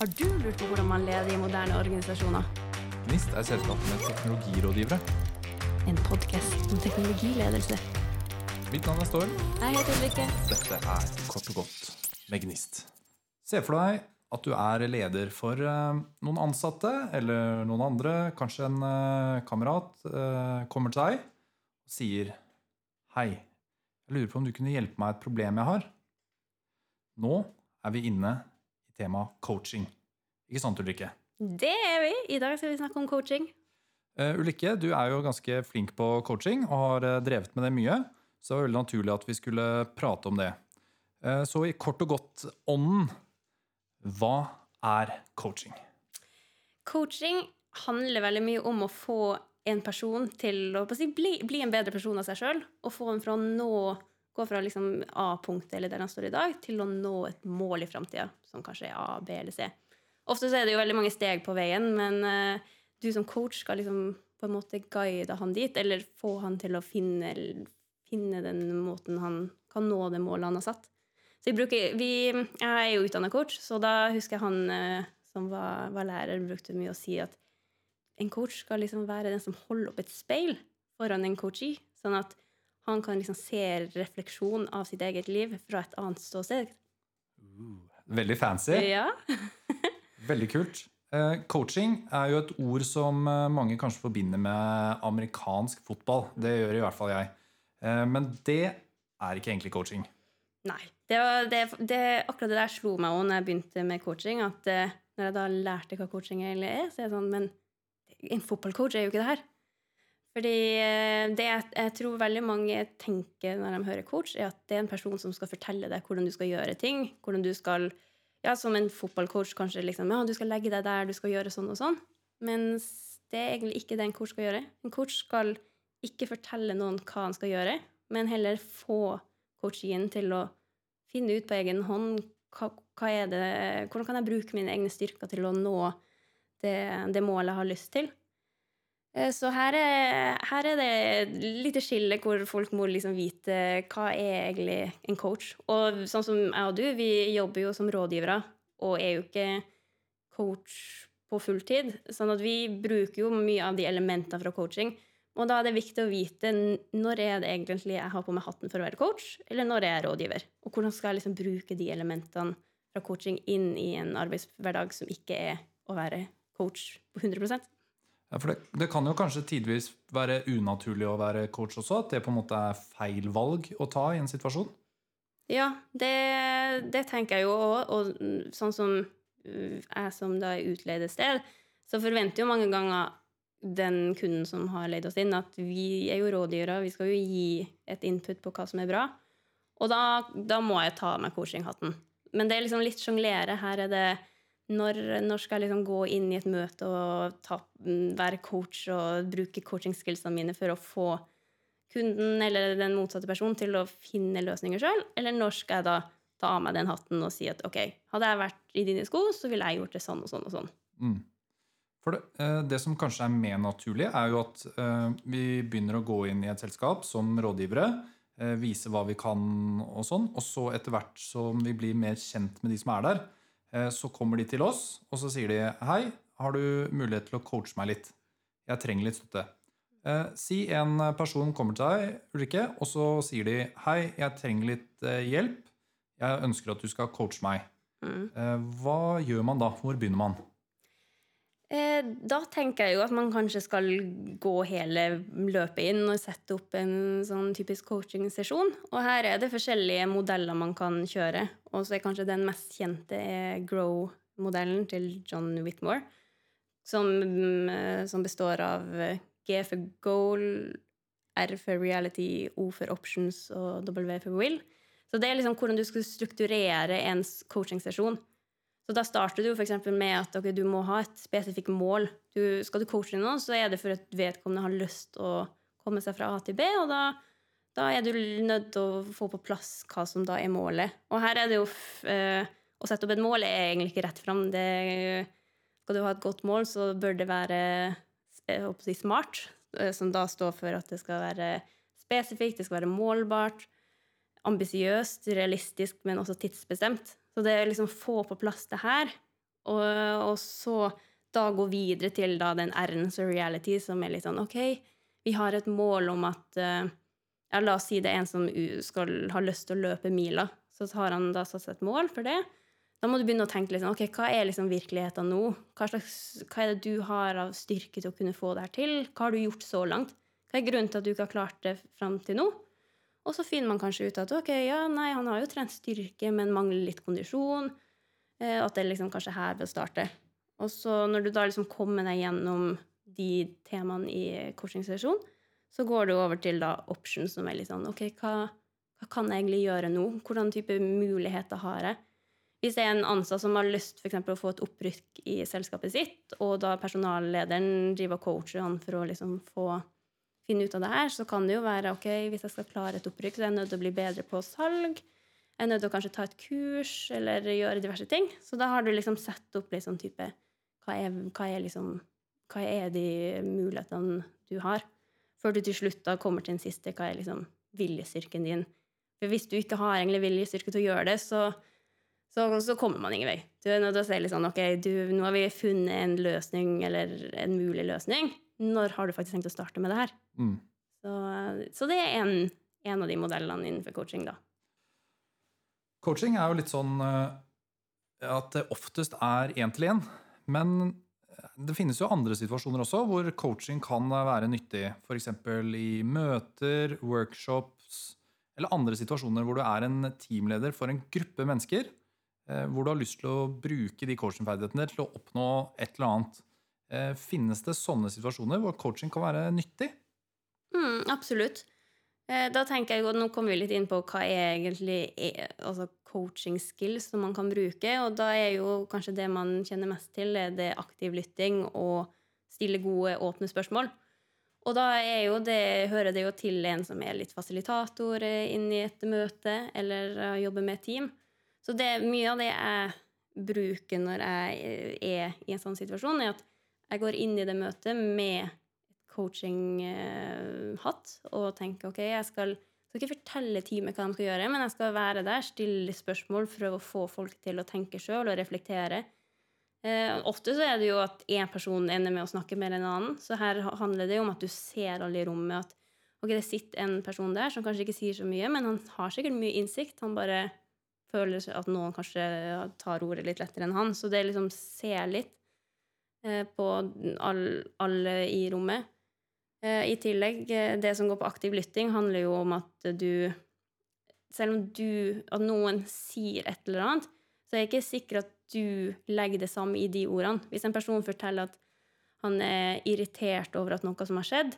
Har du lurt på hvordan man leder i moderne organisasjoner? Gnist er selskapet med teknologirådgivere. En podkast om teknologiledelse. Mitt navn er Storm. Jeg heter Ulrikke. Dette er Kort og godt med Gnist. Se for deg at du er leder for eh, noen ansatte eller noen andre. Kanskje en eh, kamerat eh, kommer til deg og sier Hei, jeg lurer på om du kunne hjelpe meg et problem jeg har. Nå er vi inne i temaet coaching. Ikke sant, Ulrikke? Det er vi. I dag skal vi snakke om coaching. Uh, Ulrikke, du er jo ganske flink på coaching og har uh, drevet med det mye. Så det var veldig naturlig at vi skulle prate om det. Uh, så i kort og godt ånden, hva er coaching? Coaching handler veldig mye om å få en person til å bli, bli, en bedre person av seg sjøl. Og få en fra å nå, gå fra liksom A-punktet, eller der han står i dag, til å nå et mål i framtida, som kanskje er A, B eller C. Ofte så er det jo veldig mange steg på veien, men uh, du som coach skal liksom på en måte guide han dit, eller få han til å finne, finne den måten han kan nå det målet han har satt. Så bruker, vi, jeg er jo utdanna coach, så da husker jeg han uh, som var, var lærer, brukte mye å si at en coach skal liksom være den som holder opp et speil foran en coachee, sånn at han kan liksom se refleksjon av sitt eget liv fra et annet ståsted. Uh, veldig fancy. Ja. veldig kult. Eh, coaching er jo et ord som eh, mange kanskje forbinder med amerikansk fotball. Det gjør i hvert fall jeg. Eh, men det er ikke egentlig coaching. Nei. Det, var, det, det akkurat det der slo meg òg når jeg begynte med coaching. At når jeg da lærte hva coaching egentlig er, så er det sånn Men en fotballcoach er jo ikke det her. Fordi eh, det jeg, tror veldig mange tenker når de hører coach, er at det er en person som skal fortelle deg hvordan du skal gjøre ting. hvordan du skal, ja, Som en fotballcoach kanskje liksom, ja, du skal legge deg der, du skal gjøre sånn og sånn. Mens det er egentlig ikke det en coach skal gjøre. En coach skal ikke fortelle noen hva han skal gjøre, men heller få coachen til å finne ut på egen hånd hva, hva det, hvordan kan jeg bruke mine egne styrker til å nå det, det målet jeg har lyst til. Eh, så her er, her er det litt skille hvor folk må liksom vite hva er egentlig en coach. Og sånn som jeg og du, vi jobber jo som rådgivere og er jo ikke coach på fulltid. Sånn at vi bruker jo mye av de elementene fra coaching. Og da er det viktig å vite når er det egentlig jeg har på meg hatten for å være coach, eller når er jeg rådgiver. Og hvordan skal jeg liksom bruke de elementene fra coaching inn i en arbeidshverdag som ikke er å være coach på 100 ja, for det, det, kan jo kanskje tidvis være unaturlig å være coach også? At det på en måte er feil valg å ta i en situasjon? Ja, det, det tenker jeg jo òg. Og sånn som øh, jeg som da er utleid et sted, så forventer jo mange ganger den kunden som har leid oss inn, at vi er jo rådgivere, vi skal jo gi et input på hva som er bra. Og da, da må jeg ta av meg coachinghatten. Men det er liksom litt sjonglere. Her er det når, når, skal jeg liksom gå inn i et møte og ta, være coach og bruke coaching-skillsene mine for å få kunden eller den motsatte personen til å finne løsninger sjøl? Eller når skal jeg da ta av meg den hatten og si at ok, hadde jeg vært i dine sko, så ville jeg gjort det sånn og sånn og sånn. Mm. For det, eh, det, som kanskje er mer naturlig, er jo at uh, vi begynner å gå inn i et selskap som rådgivere. Uh, vise hva vi kan og sånn. Og så etter hvert som vi blir mer kjent med de som er der, Eh, så kommer de til oss, og så sier de hei, har du mulighet til å coache meg litt? Jeg trenger litt støtte. Eh, si en person kommer til deg, Ulrikke, og så sier de hei, jeg trenger litt eh, hjelp. Jeg ønsker at du skal coache meg. Mm. Hva gjør man da? Hvor begynner man? Eh, da tenker jeg jo at man kanskje skal gå hele løpet inn og sette opp en sånn typisk coaching-sesjon. Og her er det forskjellige modeller man kan kjøre. Og så er kanskje den mest kjente Grow-modellen til John Whitmore. Som, eh, som, består av G for goal, R for reality, O for options og W for will. Så det er liksom hvordan du skal strukturere en coaching-sesjon. Så da starter du f.eks. med at okay, du må ha et spesifikt mål. Du, skal du coache noen, så er det for at vedkommende har lyst å komme seg fra A til B. og da, da er du nødt til å få på plass hva som da er målet. Og her er det jo eh, Å sette opp et mål er egentlig ikke rett fram. Det, skal du ha et godt mål, så bør det være si, smart, uh, som da står for at det skal være spesifikt, det skal være målbart, ambisiøst, realistisk, men også tidsbestemt. Så det å liksom få på plass det her, Og, og så da gå videre til da den R-en, reality, som er litt sånn OK, vi har et mål om at uh, ja, La oss si det er en som skal ha lyst til å løpe mila. Så har han da satt seg et mål for det. Da må du begynne å tenke liksom, ok, hva er liksom virkeligheten nå? Hva, slags, hva er det du har av styrke til å kunne få det her til? Hva har du gjort så langt? Hva er grunnen til at du ikke har klart det fram til nå? Og så finner man kanskje ut at ok, ja, nei, han har jo trent styrke, men mangler litt kondisjon. Eh, at det liksom kanskje her bør starte. Og så når du da liksom kommer deg gjennom de temaene i coachingsesjonen, så går du over til da option, som er litt sånn OK, hva, hva kan jeg egentlig gjøre nå? Hvordan type muligheter har jeg? Hvis det er en ansatt som har lyst for eksempel, å få et opprykk i selskapet sitt, og da personallederen driver og coacher han for å liksom få finne ut av det her, så kan det jo være ok, hvis jeg skal klare et opprykk, så er jeg nødt til å bli bedre på salg. Jeg er nødt til å kanskje ta et kurs eller gjøre diverse ting. Så da har du liksom sett opp litt sånn type hva er, hva er liksom Hva er de mulighetene du har? Før du til slutt da kommer til den siste, hva er liksom viljestyrken din? For hvis du ikke har egentlig viljestyrke til å gjøre det, så, så, så kommer man ingen vei. Du er nødt til å si litt sånn OK, du, nå har vi funnet en løsning, eller en mulig løsning. Når har du faktisk tenkt å starte med det her? Mm. Så, så det er en, en av de modellene innenfor coaching, da. Coaching er jo litt sånn eh, at det oftest er én til én. Men det finnes jo andre situasjoner også hvor coaching kan være nyttig. F.eks. i møter, workshops eller andre situasjoner hvor du er en teamleder for en gruppe mennesker. Eh, Hvor du har lyst til å bruke de coachingferdighetene til å oppnå et eller annet. Eh, Finnes det sånne situasjoner hvor coaching kan være nyttig? Mm, absolutt. Eh, Da tenker jeg, og Nå kommer vi litt inn på hva er egentlig er, altså coaching skills som man kan bruke. og Da er jo kanskje det man kjenner mest til, er det aktiv lytting og stille gode, åpne spørsmål. Og da er jo det, hører det jo til en som er litt fasilitator inn i et møte, eller jobber med et team. Så det, mye av det jeg bruker når jeg er i en sånn situasjon, er at jeg går inn i det møtet med coaching-hatt og tenker ok, jeg skal, skal ikke fortelle teamet hva de skal gjøre, men jeg skal være der, stille spørsmål, prøve å få folk til å tenke sjøl og reflektere. Eh, ofte så er det jo at én person ender med å snakke mer enn en annen. Så her handler det jo om at du ser alle i rommet at ok, det sitter en person der som kanskje ikke sier så mye, men han har sikkert mye innsikt. Han bare føler at noen kanskje tar ordet litt lettere enn han. Så det liksom ser litt eh, på all, alle i rommet. Eh, I tillegg, eh, det som går på aktiv lytting, handler jo om at du Selv om du At noen sier et eller annet, så er jeg ikke sikker at du legger det samme i de ordene. Hvis en person forteller at han er irritert over at noe som har skjedd,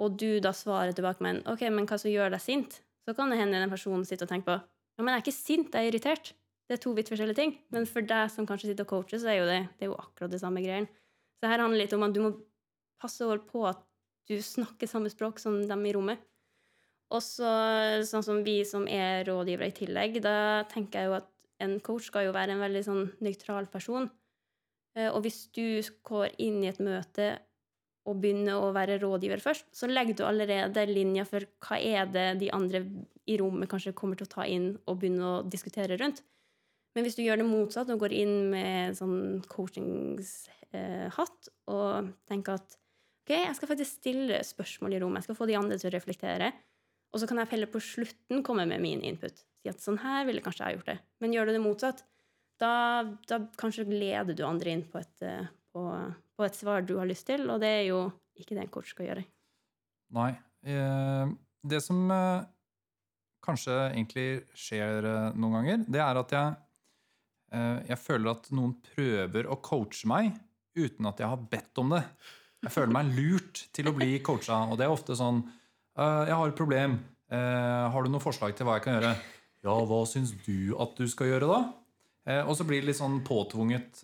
og du da svarer tilbake med en, ok, men hva som gjør deg sint, så kan det hende den personen sitter og tenker på ja, men jeg er ikke sint, jeg er irritert. Det er to vidt forskjellige ting. Men for deg som kanskje sitter og coacher, så er jo det, det er jo akkurat det samme greien. Så her handler det litt om at du må passe over på at du snakker samme språk som dem i rommet. Og så sånn som vi som er rådgivere i tillegg, da tenker jeg jo at en coach skal jo være en veldig sånn nøytral person. Eh, Og hvis du går inn i et møte og begynner å være rådgiver først, så legger du allerede linja for hva er det de andre i rommet kanskje kommer til å ta inn og begynne å diskutere rundt. Men hvis du gjør det motsatt og går inn med sånn coachingshatt og tenker at ok, jeg skal faktisk stille spørsmål i rommet, jeg skal få de andre til å reflektere, og så kan jeg heller på slutten komme med min input. Si at sånn her ville kanskje jeg gjort det. Men gjør du det motsatt, da, da kanskje leder du andre inn på et, eh, på, på et svar du har lyst til, og det er jo ikke det en coach skal gjøre. Nei. Eh, Det som eh, kanskje egentlig skjer eh, noen ganger, det er at jeg, eh, jeg føler at noen prøver å coache meg uten at jeg har bedt om det. Jeg føler meg lurt til å bli coacha, og det er ofte sånn eh, Jeg har et problem. Har du noen forslag til hva jeg kan gjøre? Ja, hva syns du at du skal gjøre, da? Og så blir det litt sånn påtvunget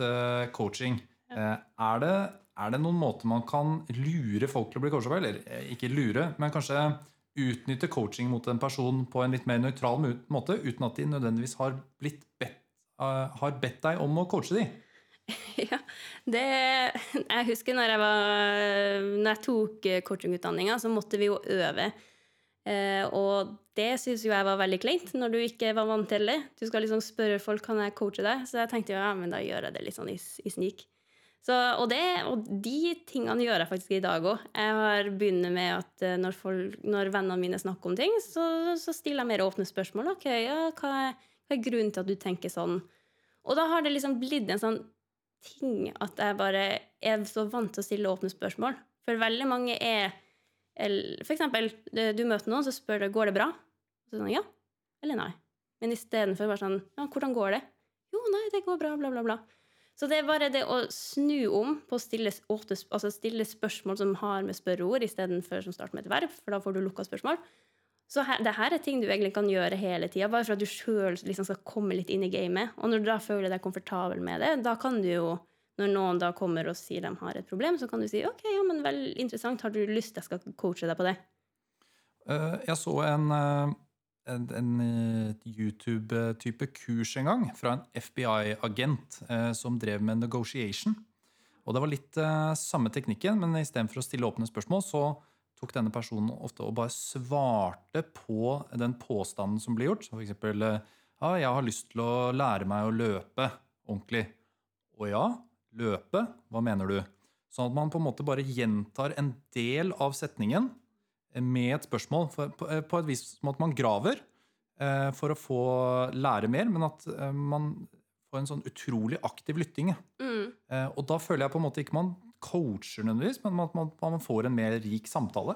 coaching. Er det, er det noen måter man kan lure folk til å bli coacha på? Eller ikke lure, men kanskje utnytte coaching mot en person på en litt mer nøytral måte, uten at de nødvendigvis har, bedt, eh, har bedt deg om å coache de? ja, det Jeg husker når jeg, var, når jeg tok eh, coachingutdanninga, så måtte vi jo øve Eh, og det syns jo jeg var veldig kleint, når du ikke var vant til det. Du skal liksom spørre folk kan jeg coache deg, så jeg tenkte jo, ja, men da gjør jeg det litt sånn i, i snik. Så, og, det, og de tingene gjør jeg faktisk i dag òg. Jeg har begynt med at eh, når, folk, når vennene mine snakker om ting, så, så, stiller jeg mer åpne spørsmål. Ok, ja, hva, er, hva er grunnen til at du tenker sånn? Og da har det liksom blitt en sånn ting at jeg bare er så vant til å stille åpne spørsmål. For veldig mange er For eksempel, du møter noen, så spør du går det bra. Så sånn, ja eller nei. Men istedenfor bare sånn Ja, hvordan går det? Jo, nei, det går bra, bla, bla, bla. Så det er bare det å snu om på å stille, altså stille spørsmål som har med spørreord, istedenfor som starter med et verb, for da får du lukka spørsmål. Så her, det her er ting du egentlig kan gjøre hele tida, bare for at du sjøl liksom skal komme litt inn i gamet. Og når du da føler deg komfortabel med det, da kan du jo når noen da kommer og sier de har et problem, så kan du si ok, ja, men vel interessant, har du lyst jeg skal coache deg på det? Uh, jeg så en, uh, en, en uh, YouTube-type kurs en gang fra en FBI-agent som drev med negotiation. Og det var litt samme teknikken, men istedenfor å stille åpne spørsmål, så tok denne personen ofte og bare svarte på den påstanden som ble gjort. F.eks.: for eksempel ja, jeg har lyst til å lære meg å løpe ordentlig. Og ja, løpe? Hva mener du? Sånn at man på en måte bare gjentar en del av setningen med et spørsmål. Eh, på et vis som at man graver eh, for å få lære mer, men at eh, man får en sånn utrolig aktiv lytting. Mm. Og da føler jeg på en måte ikke man coacher nødvendigvis, men at man, man får en mer rik samtale.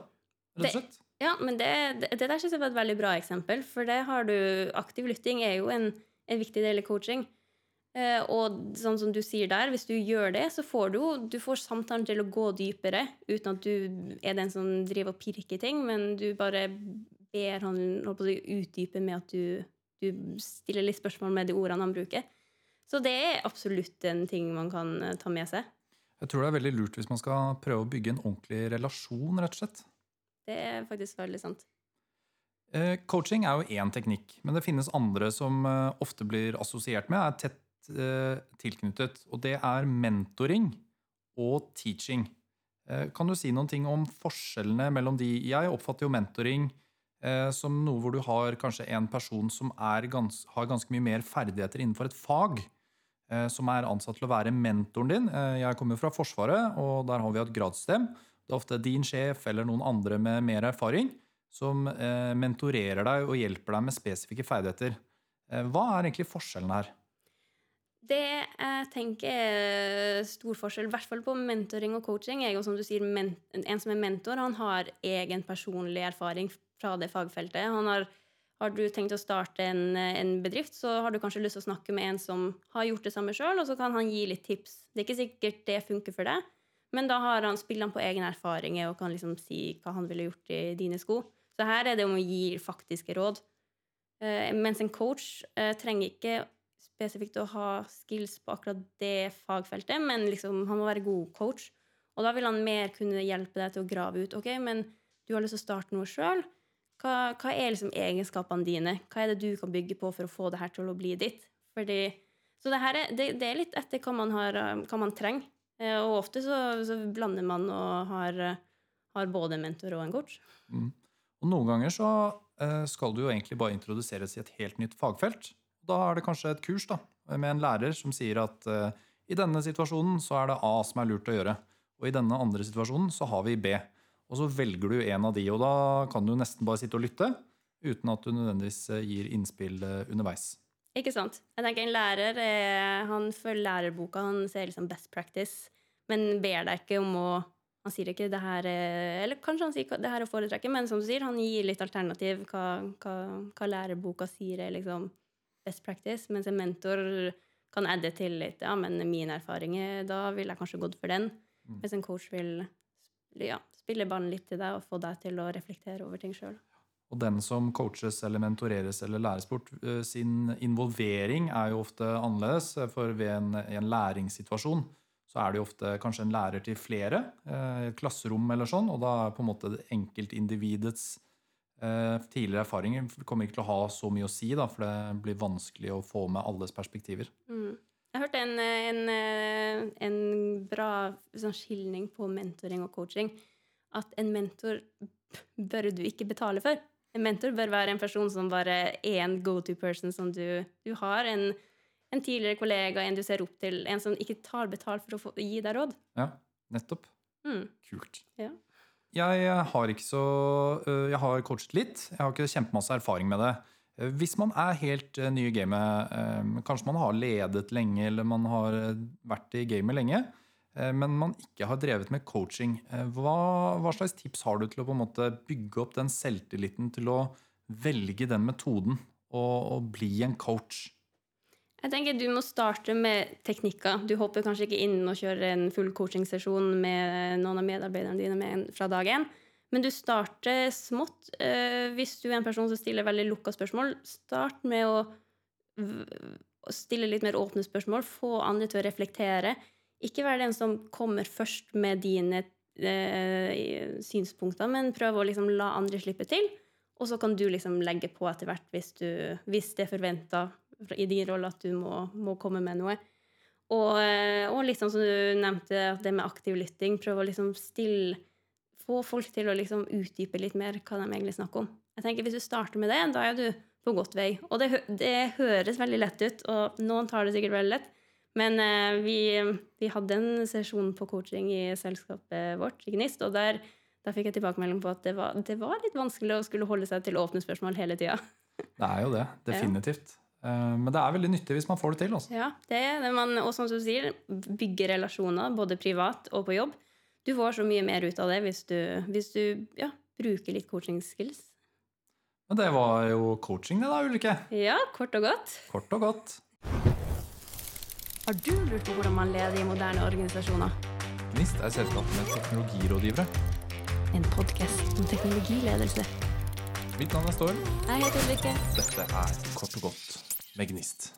rett og slett. Ja, men det, det, det der synes jeg var et veldig bra eksempel. For det har du Aktiv lytting er jo en, en viktig del i coaching. Eh, og sånn som du sier der, hvis du gjør det, så får du du får samtalen til å gå dypere, uten at du er den som driver og pirker ting, men du bare ber han utdype med at du, du, stiller litt spørsmål med de ordene han bruker. Så det er absolutt en ting man kan eh, ta med seg. Jeg tror det er veldig lurt hvis man skal prøve å bygge en ordentlig relasjon, rett og slett. Det er faktisk veldig sant. Eh, coaching er jo én teknikk, men det finnes andre som ofte blir assosiert med, er tett tilknyttet, og det er mentoring og teaching. Eh, kan du si noen ting om forskjellene mellom de? Jeg oppfatter jo mentoring eh, som noe hvor du har kanskje en person som gans, har ganske mye mer ferdigheter innenfor et fag, eh, som er ansatt til å være mentoren din. Eh, jeg kommer fra Forsvaret, og der har vi et gradsstem. Det er ofte din sjef eller noen andre med mer erfaring som eh, mentorerer deg og hjelper deg med spesifikke ferdigheter. Hva er egentlig forskjellen her? Det jeg tenker er stor forskjell, i hvert fall på mentoring og coaching, er jo som du sier, en som er mentor, han har egen personlig erfaring fra det fagfeltet. Han har, har du tenkt å starte en, en, bedrift, så har du kanskje lyst til å snakke med en som har gjort det samme sjøl, og så kan han gi litt tips. Det er ikke sikkert det funker for deg, men da har han, spiller han på egne erfaringer og kan liksom si hva han ville gjort i dine sko. Så her er det om å gi faktiske råd. Uh, mens en coach uh, trenger ikke spesifikt å ha skills på akkurat det fagfeltet, men liksom, han må være god coach. Og da vil han mer kunne hjelpe deg til å grave ut. ok, men du har lyst til å starte noe sjøl. Hva, hva, er liksom egenskapene dine? Hva er det du kan bygge på for å få det her til å bli ditt? Fordi, så det, er, det, det er litt etter hva man, har, hva man trenger. Eh, og ofte så, så, blander man og har, har både en mentor og en coach. Mm. Og noen ganger så eh, skal du jo egentlig bare introduseres i et helt nytt fagfelt. Da er det kanskje et kurs da, med en lærer som sier at uh, i denne situasjonen så er det A som er lurt å gjøre. Og i denne andre situasjonen så har vi B. Og så velger du en av de, og da kan du nesten bare sitte og lytte uten at du nødvendigvis eh, gir innspill eh, underveis. Ikke sant. Jeg tenker En lærer han følger lærerboka, han ser liksom best practice, men ber deg ikke om å Han sier ikke det her Eller kanskje han sier det her å foretrekke, men som du sier, han gir litt alternativ. Hva, hva, hva lærerboka sier er liksom best practice, mens en mentor kan adde til litt. Ja, men min erfaring er Da ville jeg kanskje gått for den. Mm. Mens en coach vil ja, spille ballen litt til deg og få deg til å reflektere over ting sjøl. Og den som coaches eller mentoreres eller læres bort, eh, sin involvering er jo ofte annerledes. For ved en, en læringssituasjon så er det jo ofte kanskje en lærer til flere eh, i et klasserom eller sånn, og da er på en måte enkeltindividets Eh, tidligere erfaringer kommer ikke til å ha så mye å si, da, for det blir vanskelig å få med alles perspektiver. Mm. Jeg hørte en, en, eh, en bra sånn skilning på mentoring og coaching. At en mentor bør du ikke betale for. En mentor bør være en person som bare er en go to person som du, du har. En, en tidligere kollega, en du ser opp til, en som ikke tar betalt for å få, gi deg råd. Ja, nettopp. Mm. Kult. Ja. Jeg har ikke så øh, Jeg har coachet litt. Jeg har ikke kjempemasse erfaring med det. Eh, Hvis man er helt ny i gamet, kanskje man har ledet lenge eller man har vært i gamet lenge, men man ikke har drevet med coaching, eh, hva, hva slags tips har du til å bygge opp den selvtilliten til å velge den metoden og, og bli en coach? Jeg tenker Du må starte med teknikker. Du hopper kanskje ikke inn og kjører en full coachingsesjon med noen av medarbeiderne dine fra dag én. Men du starter smått. Eh, hvis du er en person som stiller veldig lukka spørsmål, start med å stille litt mer åpne spørsmål. Få andre til å reflektere. Ikke være den som kommer først med dine eh, synspunkter, men prøv å liksom la andre slippe til. Og så kan du liksom legge på etter hvert hvis, du, hvis det er forventa i din rolle at du må, må komme med noe. Og, eh, og sånn som du nevnte, at det med aktiv lytting. Prøve å liksom stille Få folk til å liksom utdype litt mer hva de egentlig snakker om. Jeg tenker Hvis du starter med det, da er du på godt vei. Og det, det høres veldig lett ut, og noen tar det sikkert veldig lett. Men eh, vi, vi hadde en sesjon på coaching i selskapet vårt, i Gnist, og der, der fikk jeg tilbakemelding på at det var, det var litt vanskelig å skulle holde seg til åpne spørsmål hele tida. Det er jo det. Definitivt. Eh, Men det er veldig nyttig hvis man får det til. Også. Ja, det er det man, og som du sier, bygge relasjoner, både privat og på jobb. Du får så mye mer ut av det hvis du, hvis du ja, bruker litt coaching-skills. Men det var jo coaching, det da, Ulrikke. Ja, kort og godt. Kort og godt. Har du lurt på hvordan man leder i moderne organisasjoner? NIST er selskapet med teknologirådgivere. En podkast om teknologiledelse. Mitt navn er Storm. Jeg heter Ulrikke. Dette er Kort og godt med Gnist.